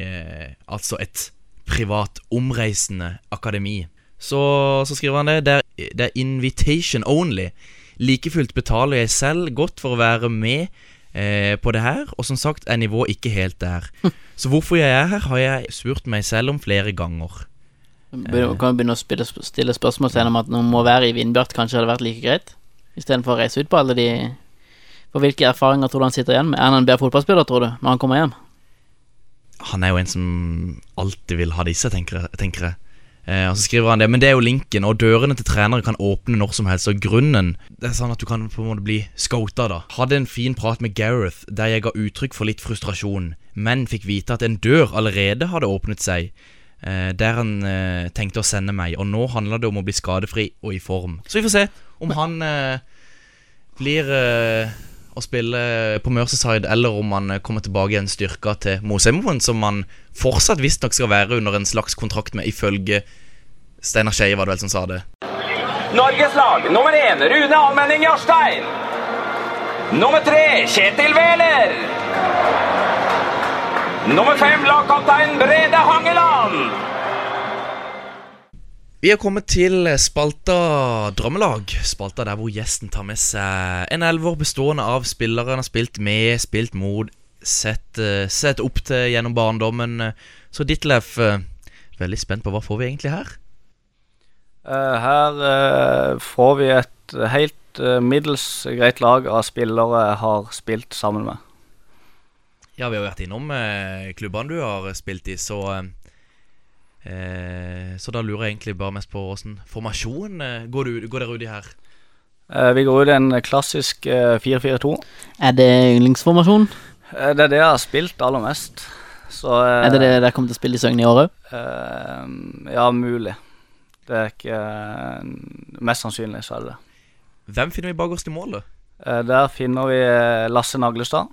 S2: altså et privat omreisende akademi. Så, så skriver han det. Det er, det er invitation only. Like fullt betaler jeg selv godt for å være med eh, på det her, og som sagt er nivået ikke helt der. Så hvorfor jeg er her, har jeg spurt meg selv om flere ganger.
S3: Du Kan vi begynne å spille, stille spørsmålstegn om at noen må være i Vindbjart kanskje hadde vært like greit? Istedenfor å reise ut på alle de For hvilke erfaringer tror du han sitter igjen med? Er han en bedre fotballspiller, tror du, når han kommer hjem?
S2: Han er jo en som alltid vil ha disse, tenker jeg. Eh, og så skriver han det, men det er jo linken, og dørene til trenere kan åpne når som helst. Og grunnen Det er sånn at du kan på en måte bli scota, da. Hadde en fin prat med Gareth der jeg ga uttrykk for litt frustrasjon, men fikk vite at en dør allerede hadde åpnet seg. Eh, der han eh, tenkte å sende meg, og nå handler det om å bli skadefri og i form. Så vi får se om han eh, blir eh, å spille på Merceside, eller om han eh, kommer tilbake igjen styrka til Mosemoen, som han fortsatt visstnok skal være under en slags kontrakt med, ifølge Steinar Skeie, var det vel som sa det.
S10: Norges lag nummer én Rune Almenning Jarstein. Nummer tre Kjetil Wæler. Nummer fem lagkaptein Brede Hangeland.
S2: Vi har kommet til spalta Drømmelag. Spalta der hvor gjesten tar med seg en elver bestående av spillere han har spilt med, spilt mot, sett, eh, sett opp til gjennom barndommen. Så Ditlef, eh, veldig spent på hva får vi egentlig her?
S4: Eh, her eh, får vi et helt eh, middels greit lag av spillere jeg har spilt sammen med.
S2: Ja, vi har vært innom eh, klubbene du har spilt i, så eh, eh, Så da lurer jeg egentlig bare mest på åssen formasjon eh, går, du, går dere ut i her?
S4: Eh, vi går ut i en klassisk eh, 4-4-2.
S3: Er det yndlingsformasjon?
S4: Eh, det er det jeg har spilt aller mest. Så eh,
S3: Er det det dere kommer til å spille i Søgne i år òg?
S4: eh, ja, mulig. Det er ikke eh, Mest sannsynlig så er det det.
S2: Hvem finner vi bakerst i målet?
S4: Eh, der finner vi eh, Lasse Naglestad.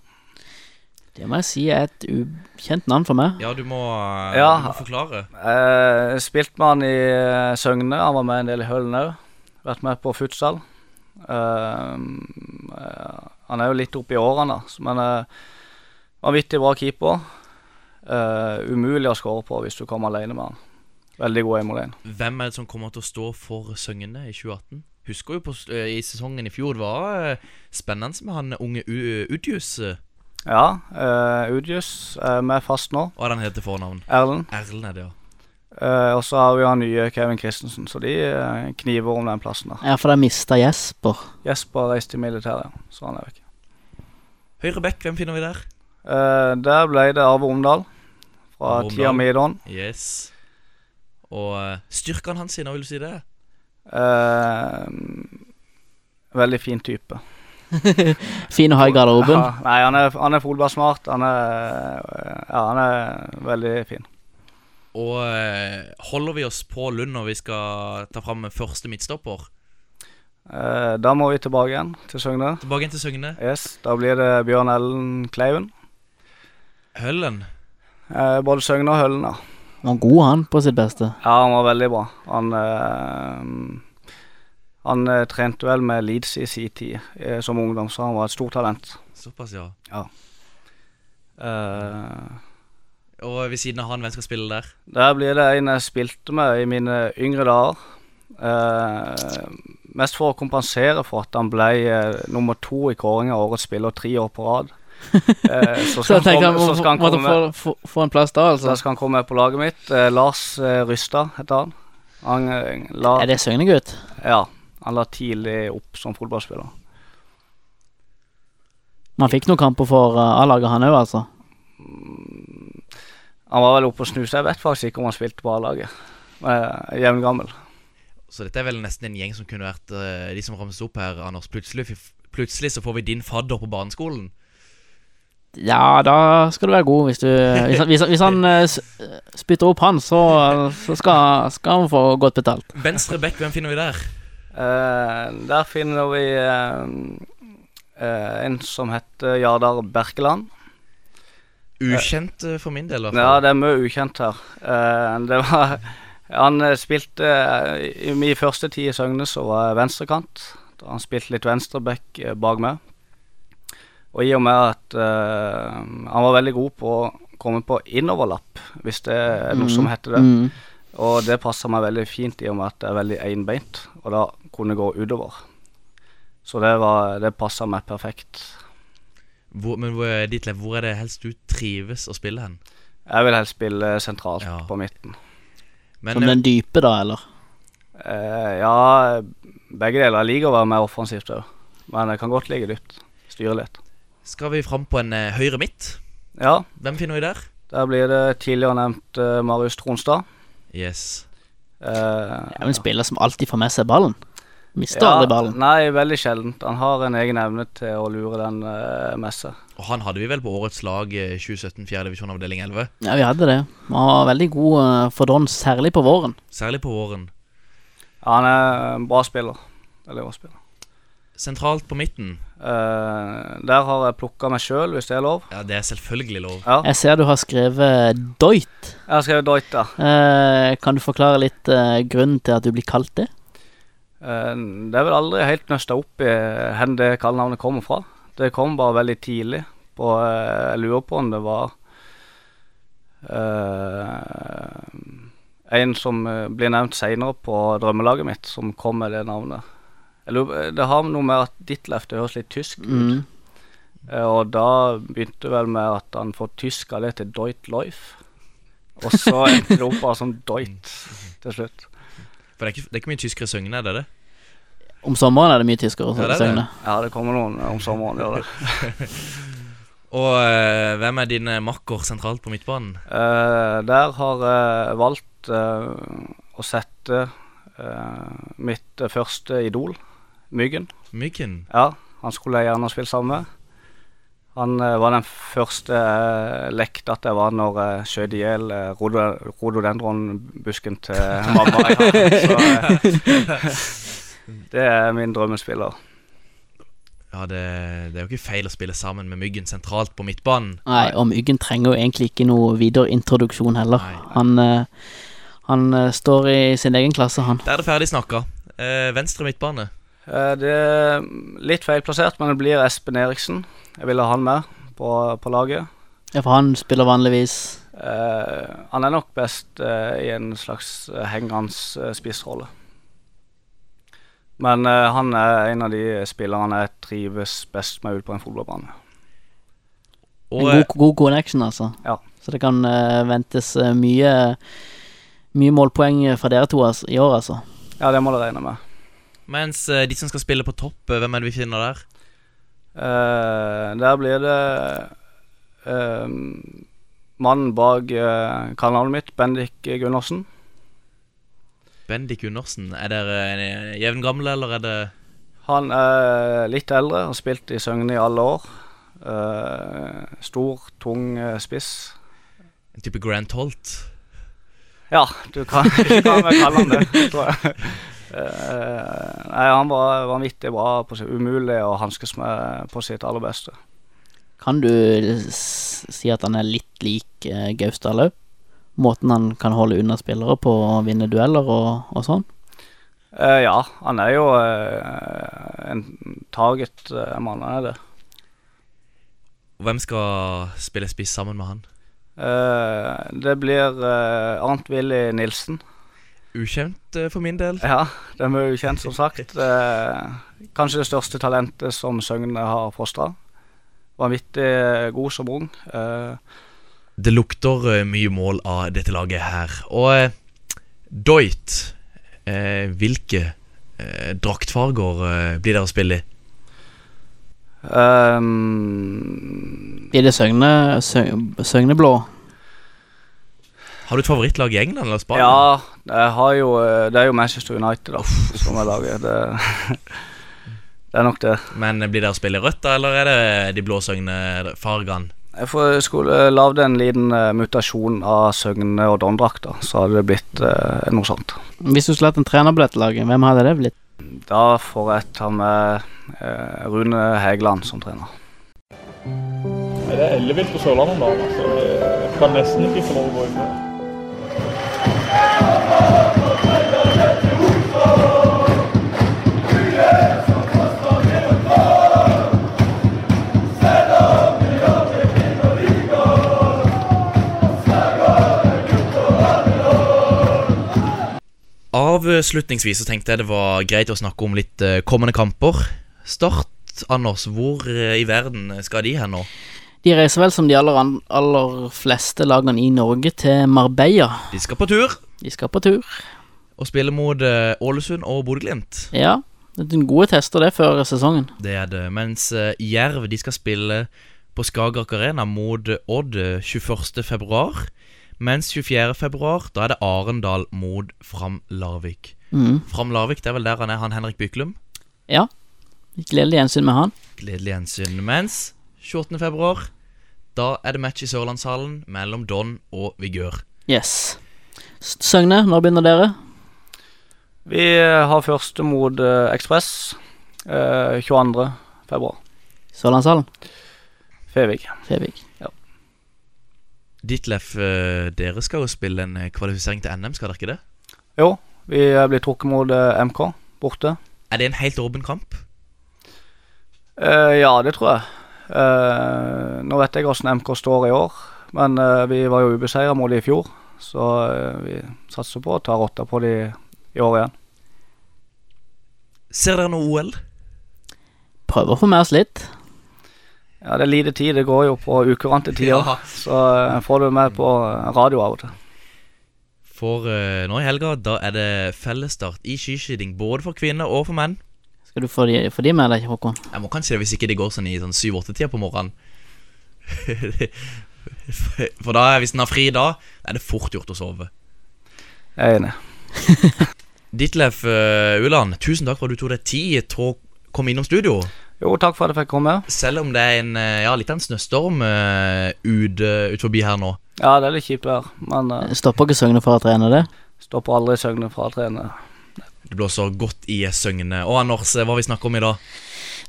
S3: Det må jeg si er et ukjent navn for meg.
S2: Ja, du må, eh,
S4: Ja.
S2: du må forklare.
S4: Eh, spilt med han i eh, Søgne. Han var med en del i Hølen òg. Vært med på futsal. Eh, eh, han er jo litt oppe i årene, da, men eh, vanvittig bra keeper. Eh, umulig å score på hvis du kommer alene med han. Veldig god 1-1.
S2: Hvem er det som kommer til å stå for Søgne i 2018? Husker jo på, i sesongen i fjor Det var spennende med han unge Udius- Udjus. Eh.
S4: Ja, uh, Udjus er med fast nå.
S2: Hva er den han heter til fornavn?
S4: Erlend.
S2: Erlend er det, ja.
S4: Uh, og så har vi han nye Kevin Christensen, så de uh, kniver om den plassen der.
S3: Ja, for de mista Jesper.
S4: Jesper reiste i militæret, så han er vekk.
S2: Høyre back, hvem finner vi der?
S4: Uh, der ble det Arve Omdal fra
S2: Arve Omdal.
S4: Tia Midon.
S2: Yes. Og uh, styrkene hans, hva vil du si det?
S4: Eh, veldig fin type.
S3: Fin å ha i garderoben.
S4: Ja, nei, han er, han er fotballsmart. Han er, ja, han er veldig fin.
S2: Og eh, holder vi oss på Lund når vi skal ta fram første midtstopper?
S4: Eh, da må vi tilbake igjen til Søgne.
S2: Tilbake igjen til Søgne.
S4: Yes, Da blir det Bjørn Ellen Kleiven.
S2: Høllen.
S4: Eh, både Søgne og Høllen, ja.
S3: Han var god, han, på sitt beste.
S4: Ja, han var veldig bra. Han eh, Han eh, trente vel med Leeds i sin tid eh, som ungdom, så han var et stort talent.
S2: Såpass, ja.
S4: Ja. Eh,
S2: Og ved siden av han, hvem skal spille der?
S4: Der blir det en jeg spilte med i mine yngre dager. Eh, mest for å kompensere for at han ble eh, nummer to i kåring av årets spiller tre år på rad. Eh, så
S3: Så
S4: skal
S3: jeg tenkte
S4: han komme, så skal han
S3: måtte
S4: komme
S3: få, få, få en plass da,
S4: så
S3: altså.
S4: skal han komme på laget mitt. Eh, Lars eh, Rystad heter han. Han, eh, la,
S3: Er det Søgne-gutt?
S4: Ja. La tidlig opp som fotballspiller.
S3: Man fikk noen kamper for uh, A-laget, han òg, altså.
S4: Han var vel oppe og snuste. Jeg vet faktisk ikke om han spilte på A-laget. Eh, Jevngammel.
S2: Så dette er vel nesten en gjeng som kunne vært eh, de som rammes opp her, Anders. Plutselig, plutselig så får vi din fadder på barneskolen.
S3: Ja, da skal du være god hvis du Hvis, han- hvis, han- hvis han eh, spytter opp han, så, så skal, skal han få godt betalt.
S2: Venstre back, hvem finner vi der?
S4: Eh, der finner vi eh, eh, en som heter Jardar Berkeland.
S2: Ukjent for min del, i hvert
S4: Ja, det er mye ukjent her. Eh, det var Han spilte I min første tid i Søgne så var jeg venstrekant. Da han spilte litt venstreback bak meg. Og i og med at uh, han var veldig god på å komme på innoverlapp, hvis det er noe som
S3: Mhm.
S4: heter det.
S3: Mhm.
S4: Og det passer meg veldig fint i og med at det er veldig einbeint, og da kunne gå utover. Så det, var, det passa meg perfekt.
S2: Hvor, men hvor, er hvor er det helst du trives å spille hen?
S4: Jeg vil helst spille sentralt på midten.
S2: Men,
S3: Som den dype, da, eller?
S4: Eh, ja, begge deler. Jeg liker å være mer offensivt òg, men jeg kan godt ligge dypt. Styre litt.
S2: Skal vi fram på en eh, høyre midt?
S4: Ja,
S2: Hvem finner vi der?
S4: der blir det tidligere nevnt eh, Marius Tronstad.
S2: Yes.
S4: Uh,
S3: Det er jo en spiller som alltid får med seg ballen. Mister
S4: ja,
S3: aldri ballen.
S4: Nei, veldig sjeldent. Han har en egen evne til å lure den uh, med seg.
S2: Og han hadde vi vel på årets lag eh, 2017, 4. divisjon avdeling 11.
S3: Ja, vi hadde det. Han var veldig god uh, for Don, særlig på våren.
S2: Særlig på våren.
S4: Ja, han er en bra spiller. Veldig bra spiller.
S2: Sentralt på midten.
S4: Eh, der har jeg plukka meg sjøl, hvis det er lov.
S2: Ja, det er selvfølgelig lov.
S4: Ja.
S3: Jeg ser du har skrevet Doit.
S4: Jeg har skrevet Doit, ja.
S3: Uh, kan du forklare litt uh, grunnen til at du blir kalt det?
S4: Eh, det er vel aldri helt nøsta opp i hvor det kallenavnet kommer fra. Det kom bare veldig tidlig. På, jeg lurer på om det var eh, en som blir nevnt seinere på drømmelaget mitt, som kom med det navnet. Jeg lurer, det har noe med at Ditlev det høres litt tysk ut.
S3: Mm.
S4: Eh, og da begynte vel med at han får tyska det til Doit Life. Og så endte det opp bare som Doit til slutt.
S2: For det er ikke, det er ikke mye tyskere Søgne, er det det?
S3: Om sommeren er det mye tyskere.
S2: Ja.
S3: Søgne.
S4: Ja, det kommer noen om sommeren, gjør det.
S2: Og eh, hvem er din eh, makker sentralt på midtbanen?
S4: Uh, der har jeg valgt uh, å sette uh, mitt eh, første idol, Myggen.
S2: Myggen?
S4: Ja, han skulle jeg gjerne spille sammen med. Han uh, var den første uh, lekta at jeg var når jeg skjøt i hjel uh, rododendronbusken til mamma. jeg. Så, eh, det er min drømmespiller.
S2: Ja, det, det er jo ikke feil å spille sammen med Myggen sentralt på midtbanen.
S3: Nei, og Myggen trenger jo egentlig ikke noe videre introduksjon heller. Han, eh, han eh, står i sin egen klasse, han.
S2: Der er det ferdig snakka. Eh, venstre midtbane.
S4: Eh, Det er litt feilplassert, men det blir Espen Eriksen. Jeg ville ha han med på, på laget.
S3: Ja, for han spiller vanligvis
S4: Eh, han er nok best eh, i en slags uh, hengende uh, spissrolle. Men eh, han er en av de spillerne jeg trives best med ute på en fotballbane.
S2: Og,
S3: en god, god connection, altså.
S4: Ja.
S3: Så det kan eh, ventes mye Mye målpoeng fra dere to altså, i år, altså.
S4: Ja, det må du regne med.
S2: Mens eh, de som skal spille på topp, eh, hvem er det vi finner der?
S4: Uh, der blir det uh, mannen bak uh, kallenavnet mitt, Bendik Gundersen.
S2: Bendik Gundersen. Er dere jevngamle, eller er det
S4: Han er litt eldre, har spilt i Søgne i alle år. Uh, stor, tung spiss.
S2: en type Grant Holt?
S4: Ja, du kan, du kan kalle han det, tror jeg. Eh, nei, han var vanvittig bra, på sitt, umulig å hanskes med på sitt aller beste.
S3: Kan du si at han er litt lik uh, Gaustad Laup? Måten han kan holde unna spillere på å vinne dueller og, og sånn?
S4: Eh, ja, han er jo eh, en target uh, mann, han er det.
S2: Hvem skal spille spiss sammen med han?
S4: Eh, det blir eh, Arnt Willy Nilsen.
S2: Ukjent eh, for min del.
S4: Ja, den er ukjent, som sagt. Eh, kanskje det største talentet som Søgne har fostra. Vanvittig god som ung. Eh,
S2: Det lukter eh, mye mål av dette laget her. Og eh, Doit, eh, hvilke eh, draktfarger eh, blir dere å spille i?
S4: Um,
S3: Blir det Søgne, Sø- Søgneblå?
S2: Har du et favorittlag i England eller Spania?
S4: ja, jeg har jo, eh, det er jo Manchester United da, som er laget. Det, det er nok det.
S2: Men blir det å spille rødt, da, eller er det de blå Søgne-fargene?
S4: Jeg skulle lagd en liten eh, mutasjon av Søgne og Don-drakta, så hadde det blitt eh, noe sånt.
S3: Hvis du skulle hatt en trener på dette laget, hvem hadde det blitt?
S4: Da får jeg ta med eh, Rune Hegeland som trener.
S11: Det er ellevilt på Sørlandet om dagen. Altså. Jeg kan nesten ikke få lov å gå i fred.
S2: Avslutningsvis så tenkte jeg det var greit å snakke om litt eh, kommende kamper. Start, Anders. Hvor eh, i verden skal de hen nå?
S3: De reiser vel som de aller, aller fleste lagene i Norge til Marbella.
S2: De skal på tur
S3: De skal på tur.
S2: og spille mot eh, Ålesund og Bodø-Glimt.
S3: Ja, det er gode tester det før sesongen.
S2: Det er det. Mens eh, Jerv de skal spille på Skagerrak Arena mot Odd eh, 21. februar. Mens 24. februar, da er det Arendal mot Fram Larvik.
S3: Mm.
S2: Fram Larvik, det er vel der han er, han Henrik Byklum.
S3: Ja. Gledelig gjensyn med han.
S2: Gledelig gjensyn. Mens 28. februar, da er det match i Sørlandshallen mellom Don og Vigør.
S3: Yes. Søgne, når begynner dere?
S4: Vi eh, har første mot eh, Ekspress eh, 22. februar.
S3: Sørlandshallen?
S4: Fevik.
S3: Fevik.
S2: Ditlef, eh, dere skal jo spille en kvalifisering til NM, skal dere ikke det?
S4: Jo, vi blir trukket mot MK borte.
S2: Er det en helt åpen kamp?
S4: Eh, ja, det tror jeg. Eh, nå vet jeg hvordan MK står i år, men eh, vi var jo ubeseira mot dem i fjor. Så eh, vi satser på å ta rotta på dem i år igjen.
S2: Ser dere noe OL?
S3: Prøver å få med oss litt.
S4: Ja, det er lite tid. Det går jo på ukurante tider.
S2: Ja.
S4: Så får du med på radio av og til.
S2: For uh, nå i helga, da er det fellesstart i skiskyting både for kvinner og for menn.
S3: Skal du få de, få de med deg, Håkon?
S2: Jeg må kanskje det hvis ikke det går sånn i sånn 7-8-tida på morgenen. For da, hvis den har fri da, er det fort gjort å sove.
S4: Jeg er enig.
S2: Ditlef uh, Uland, tusen takk for at du tok deg tid til å komme innom studio.
S4: Jo, takk for at jeg fikk komme.
S2: Selv om det er en, eh, ja, litt av en snøstorm uh, ute ut forbi her nå.
S4: Ja, det er litt kjipt vær, men uh,
S3: Stopper ikke Søgne for å trene det?
S4: stopper aldri Søgne fra å trene.
S2: Det blåser godt i Søgne. Og Anders, eh, hva har vi snakket om i dag?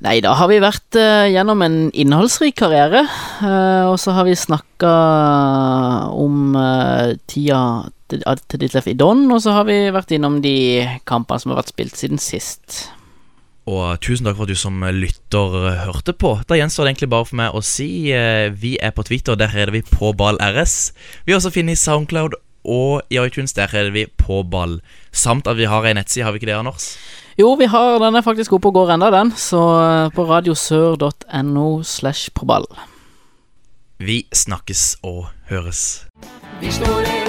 S3: Nei, da har vi vært uh, gjennom en innholdsrik karriere. Uh, og så har vi snakka om uh, tida til, til Ditlef i Don, og så har vi vært innom de kampene som har vært spilt siden sist.
S2: Og tusen takk for at du som lytter hørte på. Da gjenstår det egentlig bare for meg å si vi er på Twitter, der heter vi på ball RS. Vi har også funnet i Soundcloud og i iTunes, der er vi på ball. Samt at vi har ei nettside, har vi ikke det, Anders?
S3: Jo, vi har, den er faktisk oppe og går enda, den. Så eh, på radiosør.no slash på ball.
S2: Vi snakkes og høres.
S5: Vi står